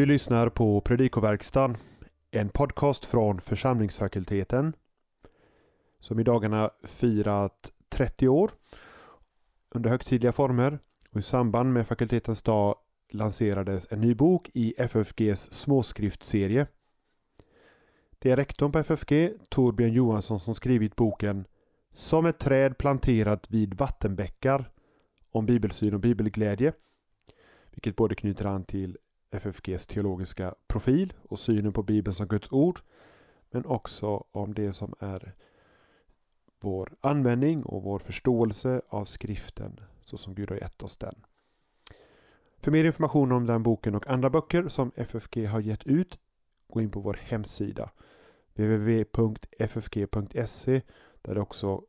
Du lyssnar på Predikoverkstan, en podcast från församlingsfakulteten som i dagarna firat 30 år under högtidliga former och i samband med fakultetens dag lanserades en ny bok i FFGs småskriftserie. Det är rektorn på FFG, Torbjörn Johansson, som skrivit boken Som ett träd planterat vid vattenbäckar om bibelsyn och bibelglädje, vilket både knyter an till FFGs teologiska profil och synen på Bibeln som Guds ord, men också om det som är vår användning och vår förståelse av skriften så som Gud har gett oss den. För mer information om den boken och andra böcker som FFG har gett ut, gå in på vår hemsida www.ffg.se där du också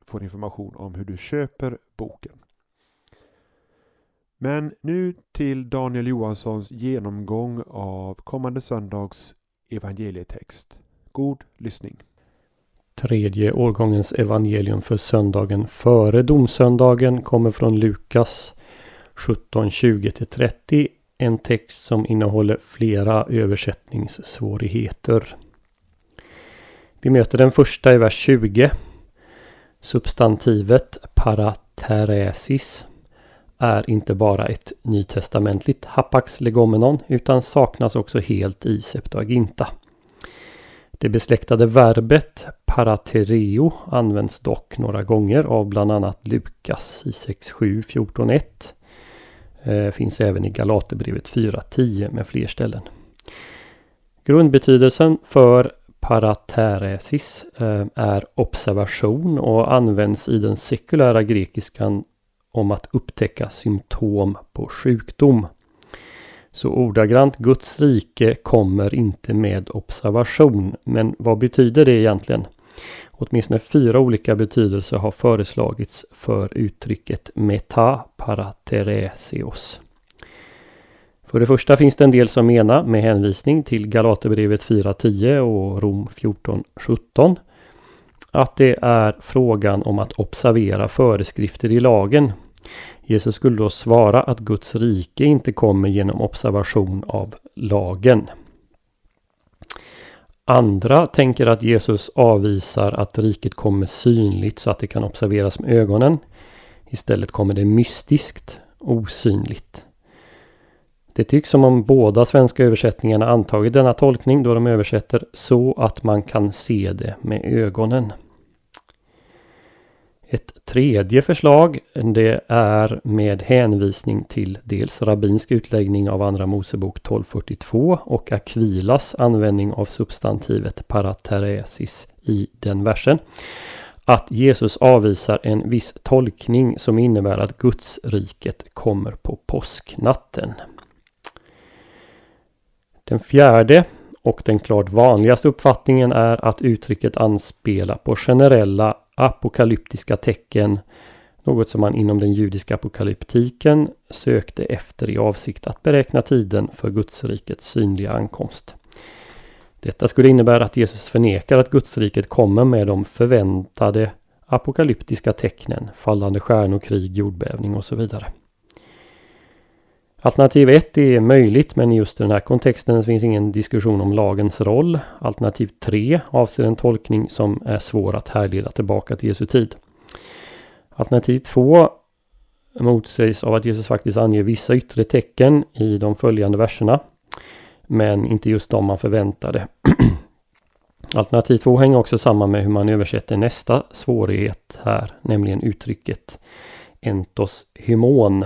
får information om hur du köper boken. Men nu till Daniel Johanssons genomgång av kommande söndags evangelietext. God lyssning. Tredje årgångens evangelium för söndagen före domsöndagen kommer från Lukas 17.20-30. En text som innehåller flera översättningssvårigheter. Vi möter den första i vers 20. Substantivet parateresis är inte bara ett nytestamentligt hapax legomenon utan saknas också helt i Septuaginta. Det besläktade verbet paratereo används dock några gånger av bland annat Lukas i 6.7 14.1. Eh, finns även i Galaterbrevet 4.10 med fler ställen. Grundbetydelsen för parateresis eh, är observation och används i den sekulära grekiskan om att upptäcka symptom på sjukdom. Så ordagrant Guds rike kommer inte med observation. Men vad betyder det egentligen? Åtminstone fyra olika betydelser har föreslagits för uttrycket meta parateresios. För det första finns det en del som menar med hänvisning till Galaterbrevet 4.10 och Rom 14.17 att det är frågan om att observera föreskrifter i lagen. Jesus skulle då svara att Guds rike inte kommer genom observation av lagen. Andra tänker att Jesus avvisar att riket kommer synligt så att det kan observeras med ögonen. Istället kommer det mystiskt, osynligt. Det tycks som om båda svenska översättningarna antagit denna tolkning då de översätter så att man kan se det med ögonen. Ett tredje förslag det är med hänvisning till dels rabbinsk utläggning av Andra Mosebok 1242 och Akvilas användning av substantivet parateresis i den versen. Att Jesus avvisar en viss tolkning som innebär att Guds riket kommer på påsknatten. Den fjärde och den klart vanligaste uppfattningen är att uttrycket anspelar på generella apokalyptiska tecken. Något som man inom den judiska apokalyptiken sökte efter i avsikt att beräkna tiden för Gudsrikets synliga ankomst. Detta skulle innebära att Jesus förnekar att Gudsriket kommer med de förväntade apokalyptiska tecknen, fallande stjärnor, krig, jordbävning och så vidare. Alternativ 1 är möjligt men i just den här kontexten finns ingen diskussion om lagens roll. Alternativ 3 avser en tolkning som är svår att härleda tillbaka till Jesu tid. Alternativ 2 motsägs av att Jesus faktiskt anger vissa yttre tecken i de följande verserna. Men inte just de man förväntade. Alternativ 2 hänger också samman med hur man översätter nästa svårighet här, nämligen uttrycket entos hymon.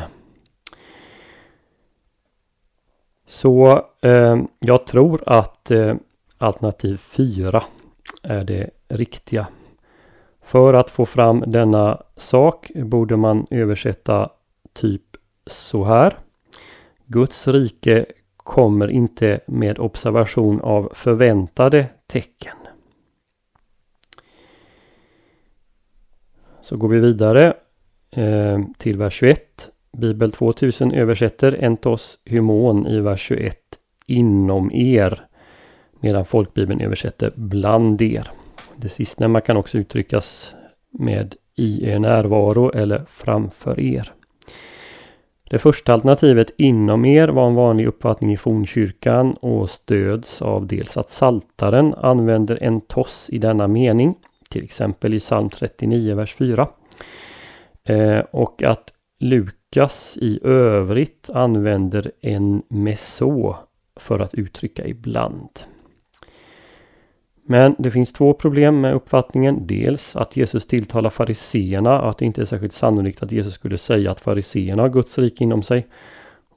Så eh, jag tror att eh, alternativ 4 är det riktiga. För att få fram denna sak borde man översätta typ så här. Guds rike kommer inte med observation av förväntade tecken. Så går vi vidare eh, till vers 21. Bibel 2000 översätter entos humon i vers 21 inom er. Medan folkbibeln översätter bland er. Det sistnämnda kan också uttryckas med i er närvaro eller framför er. Det första alternativet inom er var en vanlig uppfattning i fornkyrkan och stöds av dels att saltaren använder en toss i denna mening, till exempel i psalm 39, vers 4. Eh, och att Lukas Lukas i övrigt använder en meso för att uttrycka ibland. Men det finns två problem med uppfattningen. Dels att Jesus tilltalar fariseerna och att det inte är särskilt sannolikt att Jesus skulle säga att fariseerna har Guds rike inom sig.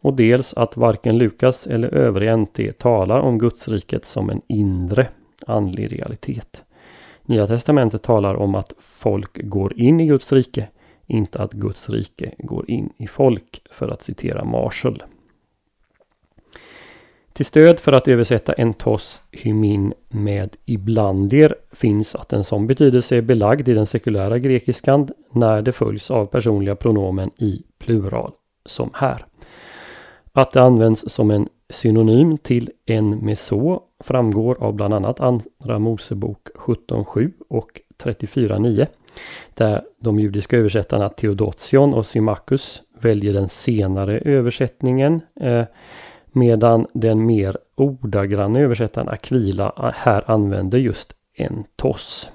Och dels att varken Lukas eller övriga NT talar om Guds riket som en inre andlig realitet. Nya testamentet talar om att folk går in i Guds rike, inte att Guds rike går in i folk, för att citera Marshall. Till stöd för att översätta entos hymin med iblandir finns att en sån betydelse är belagd i den sekulära grekiskan när det följs av personliga pronomen i plural, som här. Att det används som en synonym till en meso framgår av bland annat Andra Mosebok 17.7 och 34.9 där de judiska översättarna Theodotion och Symmachus väljer den senare översättningen eh, Medan den mer ordagranna översättaren Aquila eh, här använder just entos.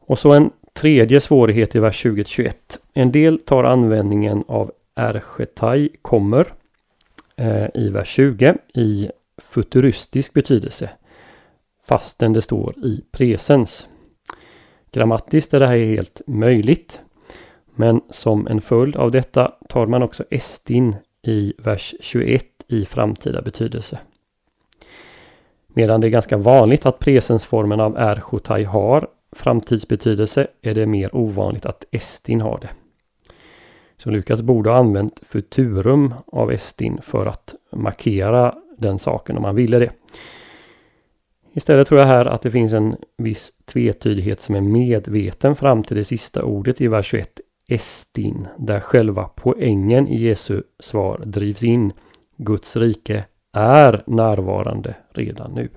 Och så en tredje svårighet i vers 20-21. En del tar användningen av erchetai kommer eh, i vers 20 i futuristisk betydelse. Fastän det står i presens. Grammatiskt är det här helt möjligt. Men som en följd av detta tar man också estin i vers 21 i framtida betydelse. Medan det är ganska vanligt att presensformen av erchotai har framtidsbetydelse är det mer ovanligt att estin har det. Så Lukas borde ha använt futurum av estin för att markera den saken om han ville det. Istället tror jag här att det finns en viss tvetydighet som är medveten fram till det sista ordet i vers 21 estin, där själva poängen i Jesu svar drivs in. Guds rike är närvarande redan nu.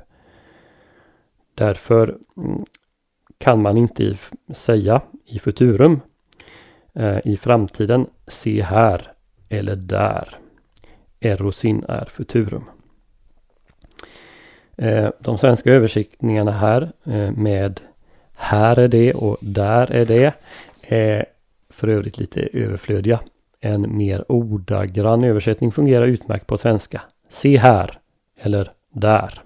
Därför mm, kan man inte säga i futurum eh, i framtiden se här eller där. Erosin är futurum. Eh, de svenska översättningarna här eh, med här är det och där är det är för övrigt lite överflödiga. En mer ordagrann översättning fungerar utmärkt på svenska. Se här eller där.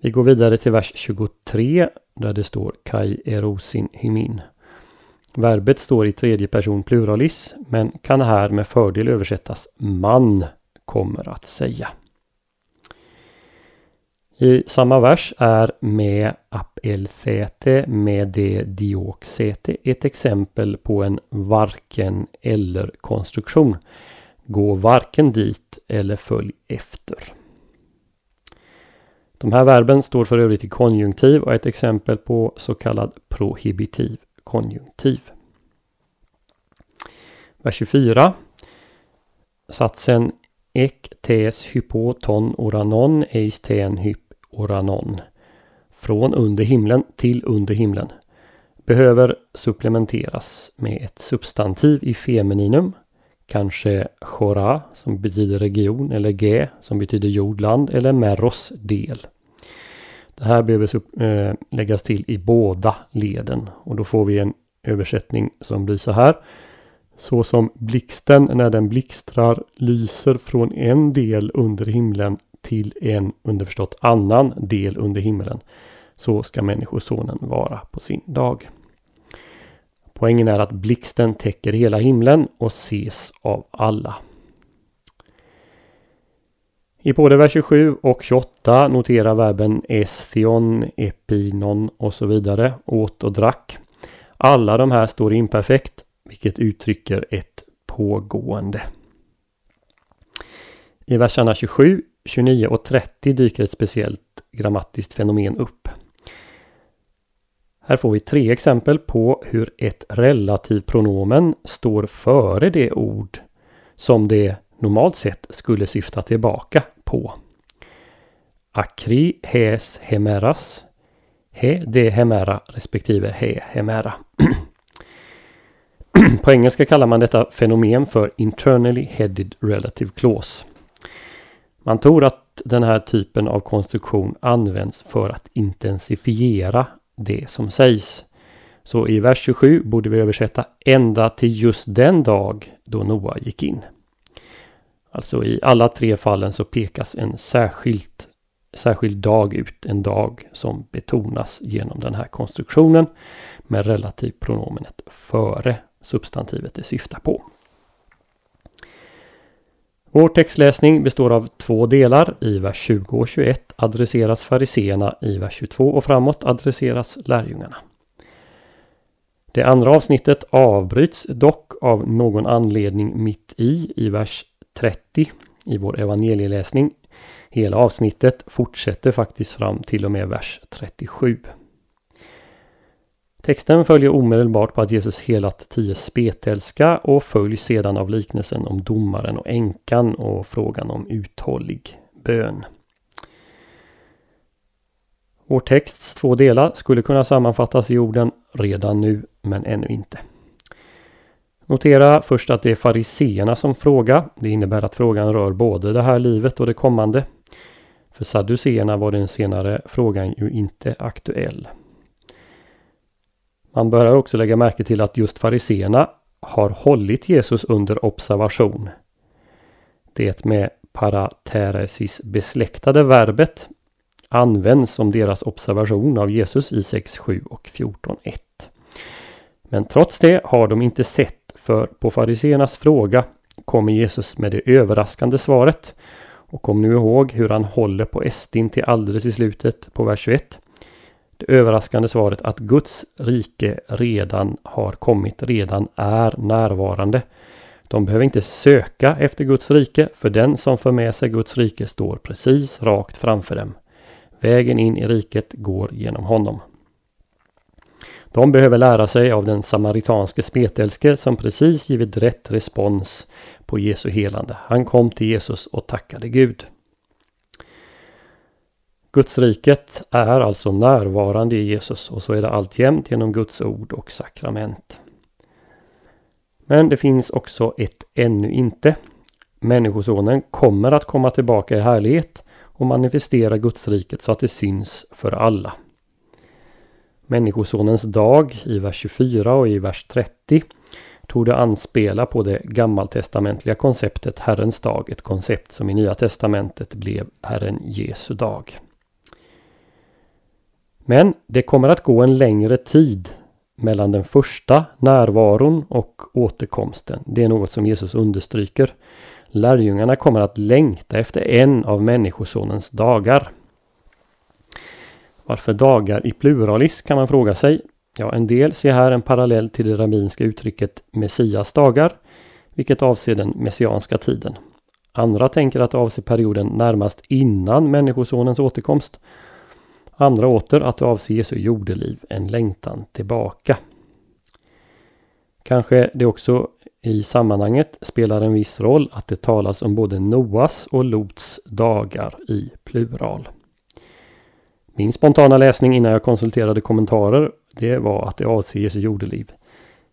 Vi går vidare till vers 23 där det står Kai erosin hymin. Verbet står i tredje person pluralis men kan här med fördel översättas man kommer att säga. I samma vers är med apelthete med det dioxete ett exempel på en varken eller konstruktion. Gå varken dit eller följ efter. De här verben står för övrigt i konjunktiv och är ett exempel på så kallad prohibitiv konjunktiv. Vers 24. Satsen ek tes hypoton oranon eis ten hyp oranon. Från under himlen till under himlen. Behöver supplementeras med ett substantiv i femininum. Kanske chora som betyder region eller ge som betyder jordland eller meros del. Det här behöver äh, läggas till i båda leden och då får vi en översättning som blir så här. Så som blixten när den blixtrar lyser från en del under himlen till en underförstått annan del under himmelen Så ska Människosonen vara på sin dag. Poängen är att blixten täcker hela himlen och ses av alla. I både vers 27 och 28 noterar verben estion, epinon och så vidare, åt och drack. Alla de här står imperfekt, vilket uttrycker ett pågående. I verserna 27 29 och 30 dyker ett speciellt grammatiskt fenomen upp. Här får vi tre exempel på hur ett relativpronomen står före det ord som det normalt sett skulle syfta tillbaka på. Akri hes hemeras. He de hemera respektive he hemera. På engelska kallar man detta fenomen för internally headed relative clause. Man tror att den här typen av konstruktion används för att intensifiera det som sägs. Så i vers 27 borde vi översätta ända till just den dag då Noa gick in. Alltså i alla tre fallen så pekas en särskilt, särskild dag ut. En dag som betonas genom den här konstruktionen med relativpronomenet före substantivet det syftar på. Vår textläsning består av två delar. I vers 20 och 21 adresseras fariseerna. I vers 22 och framåt adresseras lärjungarna. Det andra avsnittet avbryts dock av någon anledning mitt i, i vers 30 i vår evangelieläsning. Hela avsnittet fortsätter faktiskt fram till och med vers 37. Texten följer omedelbart på att Jesus helat tio spetälska och följs sedan av liknelsen om domaren och änkan och frågan om uthållig bön. Vår texts två delar skulle kunna sammanfattas i orden redan nu men ännu inte. Notera först att det är fariseerna som frågar. Det innebär att frågan rör både det här livet och det kommande. För sadduceerna var den senare frågan ju inte aktuell. Man bör också lägga märke till att just fariseerna har hållit Jesus under observation. Det med parateresis besläktade verbet används som deras observation av Jesus i 6, 7 och 14.1. Men trots det har de inte sett för på fariseernas fråga kommer Jesus med det överraskande svaret. Och kom nu ihåg hur han håller på Estin till alldeles i slutet på vers 21. Det överraskande svaret att Guds rike redan har kommit, redan är närvarande. De behöver inte söka efter Guds rike, för den som för med sig Guds rike står precis rakt framför dem. Vägen in i riket går genom honom. De behöver lära sig av den samaritanske spetälske som precis givit rätt respons på Jesu helande. Han kom till Jesus och tackade Gud. Gudsriket är alltså närvarande i Jesus och så är det alltjämt genom Guds ord och sakrament. Men det finns också ett ännu inte. Människosonen kommer att komma tillbaka i härlighet och manifestera Gudsriket så att det syns för alla. Människosonens dag i vers 24 och i vers 30 tog det anspela på det gammaltestamentliga konceptet Herrens dag, ett koncept som i Nya Testamentet blev Herren Jesu dag. Men det kommer att gå en längre tid mellan den första närvaron och återkomsten. Det är något som Jesus understryker. Lärjungarna kommer att längta efter en av Människosonens dagar. Varför dagar i pluralis kan man fråga sig. Ja, en del ser här en parallell till det rabbinska uttrycket Messias dagar, vilket avser den messianska tiden. Andra tänker att det avser perioden närmast innan Människosonens återkomst. Andra åter att det avser Jesu jordeliv, en längtan tillbaka. Kanske det också i sammanhanget spelar en viss roll att det talas om både Noas och Lots dagar i plural. Min spontana läsning innan jag konsulterade kommentarer det var att det avser Jesu jordeliv.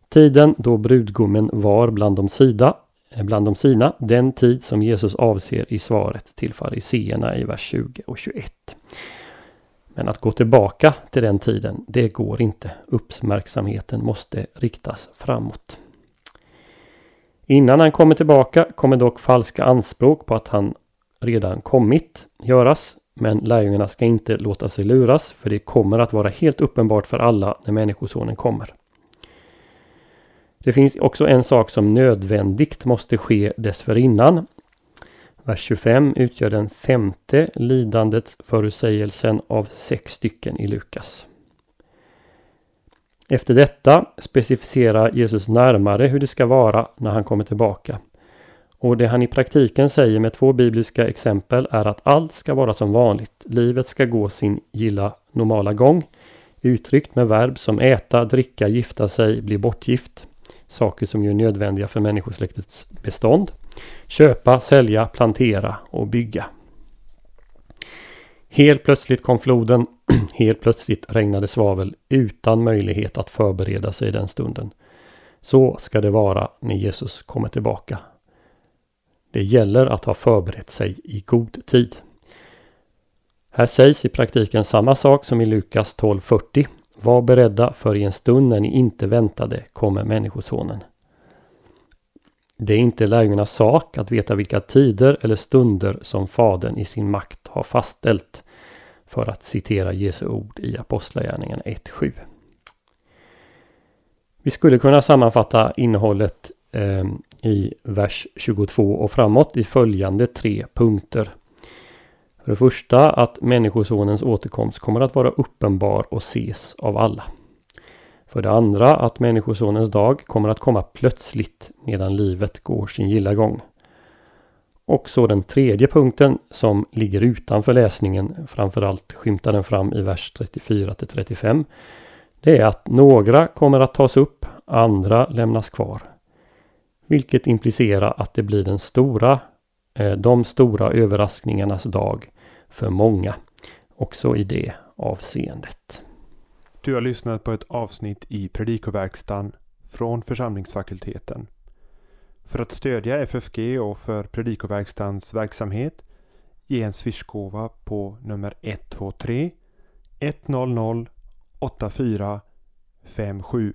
Tiden då brudgummen var bland de, sida, eh, bland de sina, den tid som Jesus avser i svaret till fariseerna i vers 20 och 21. Men att gå tillbaka till den tiden, det går inte. Uppmärksamheten måste riktas framåt. Innan han kommer tillbaka kommer dock falska anspråk på att han redan kommit göras. Men lärjungarna ska inte låta sig luras för det kommer att vara helt uppenbart för alla när Människosonen kommer. Det finns också en sak som nödvändigt måste ske dessförinnan. Vers 25 utgör den femte lidandets förutsägelsen av sex stycken i Lukas. Efter detta specificerar Jesus närmare hur det ska vara när han kommer tillbaka. Och det han i praktiken säger med två bibliska exempel är att allt ska vara som vanligt. Livet ska gå sin gilla normala gång. Uttryckt med verb som äta, dricka, gifta sig, bli bortgift. Saker som är nödvändiga för människosläktets bestånd. Köpa, sälja, plantera och bygga. Helt plötsligt kom floden. Helt plötsligt regnade svavel utan möjlighet att förbereda sig den stunden. Så ska det vara när Jesus kommer tillbaka. Det gäller att ha förberett sig i god tid. Här sägs i praktiken samma sak som i Lukas 12.40. Var beredda för i en stund när ni inte väntade kommer Människosonen. Det är inte lärjungarnas sak att veta vilka tider eller stunder som Fadern i sin makt har fastställt. För att citera Jesu ord i Apostlagärningarna 1.7. Vi skulle kunna sammanfatta innehållet eh, i vers 22 och framåt i följande tre punkter. För det första att Människosonens återkomst kommer att vara uppenbar och ses av alla. För det andra att Människosonens dag kommer att komma plötsligt medan livet går sin gilla gång. Och så den tredje punkten som ligger utanför läsningen, framförallt skymtar den fram i vers 34 till 35. Det är att några kommer att tas upp, andra lämnas kvar. Vilket implicerar att det blir den stora, eh, de stora överraskningarnas dag för många. Också i det avseendet. Du har lyssnat på ett avsnitt i Predikoverkstan från församlingsfakulteten. För att stödja FFG och för Predikoverkstans verksamhet ge en swishgåva på nummer 123 100 8457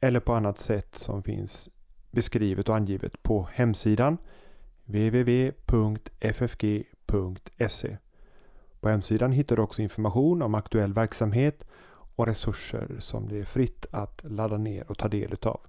eller på annat sätt som finns beskrivet och angivet på hemsidan www.ffg.se. På hemsidan hittar du också information om aktuell verksamhet och resurser som det är fritt att ladda ner och ta del utav.